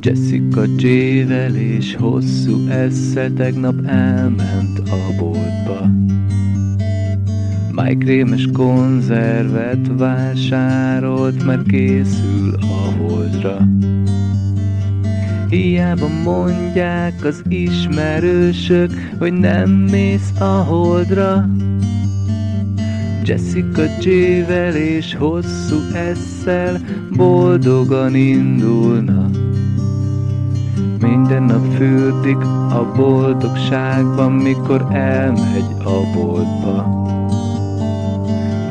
Jessica J-vel és hosszú esze tegnap elment a boltba. Májkrémes konzervet vásárolt, mert készül a holdra. Hiába mondják az ismerősök, hogy nem mész a holdra. Jessica J-vel és hosszú esszel boldogan indulna. Minden nap fürdik a boldogságban, mikor elmegy a boltba.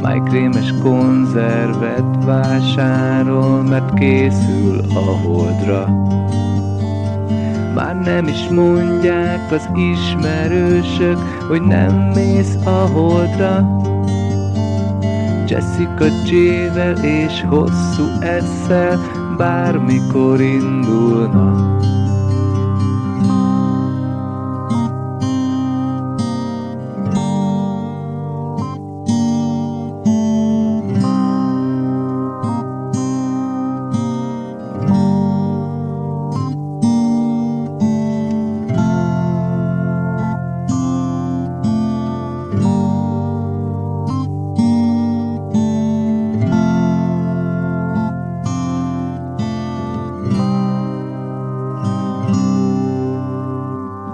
Májkrémes konzervet vásárol, mert készül a holdra. Már nem is mondják az ismerősök, hogy nem mész a holdra. Jessica J-vel és hosszú esszel bármikor indulna.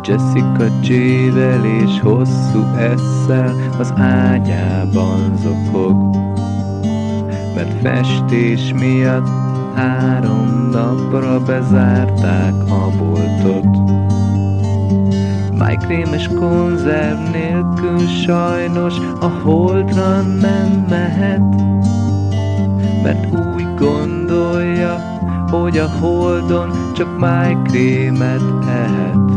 Jessica J-vel és hosszú esszel az ágyában zokog. Mert festés miatt három napra bezárták a boltot. Májkrémes konzerv nélkül sajnos a holdra nem mehet, mert úgy gondolja, hogy a holdon csak májkrémet ehet.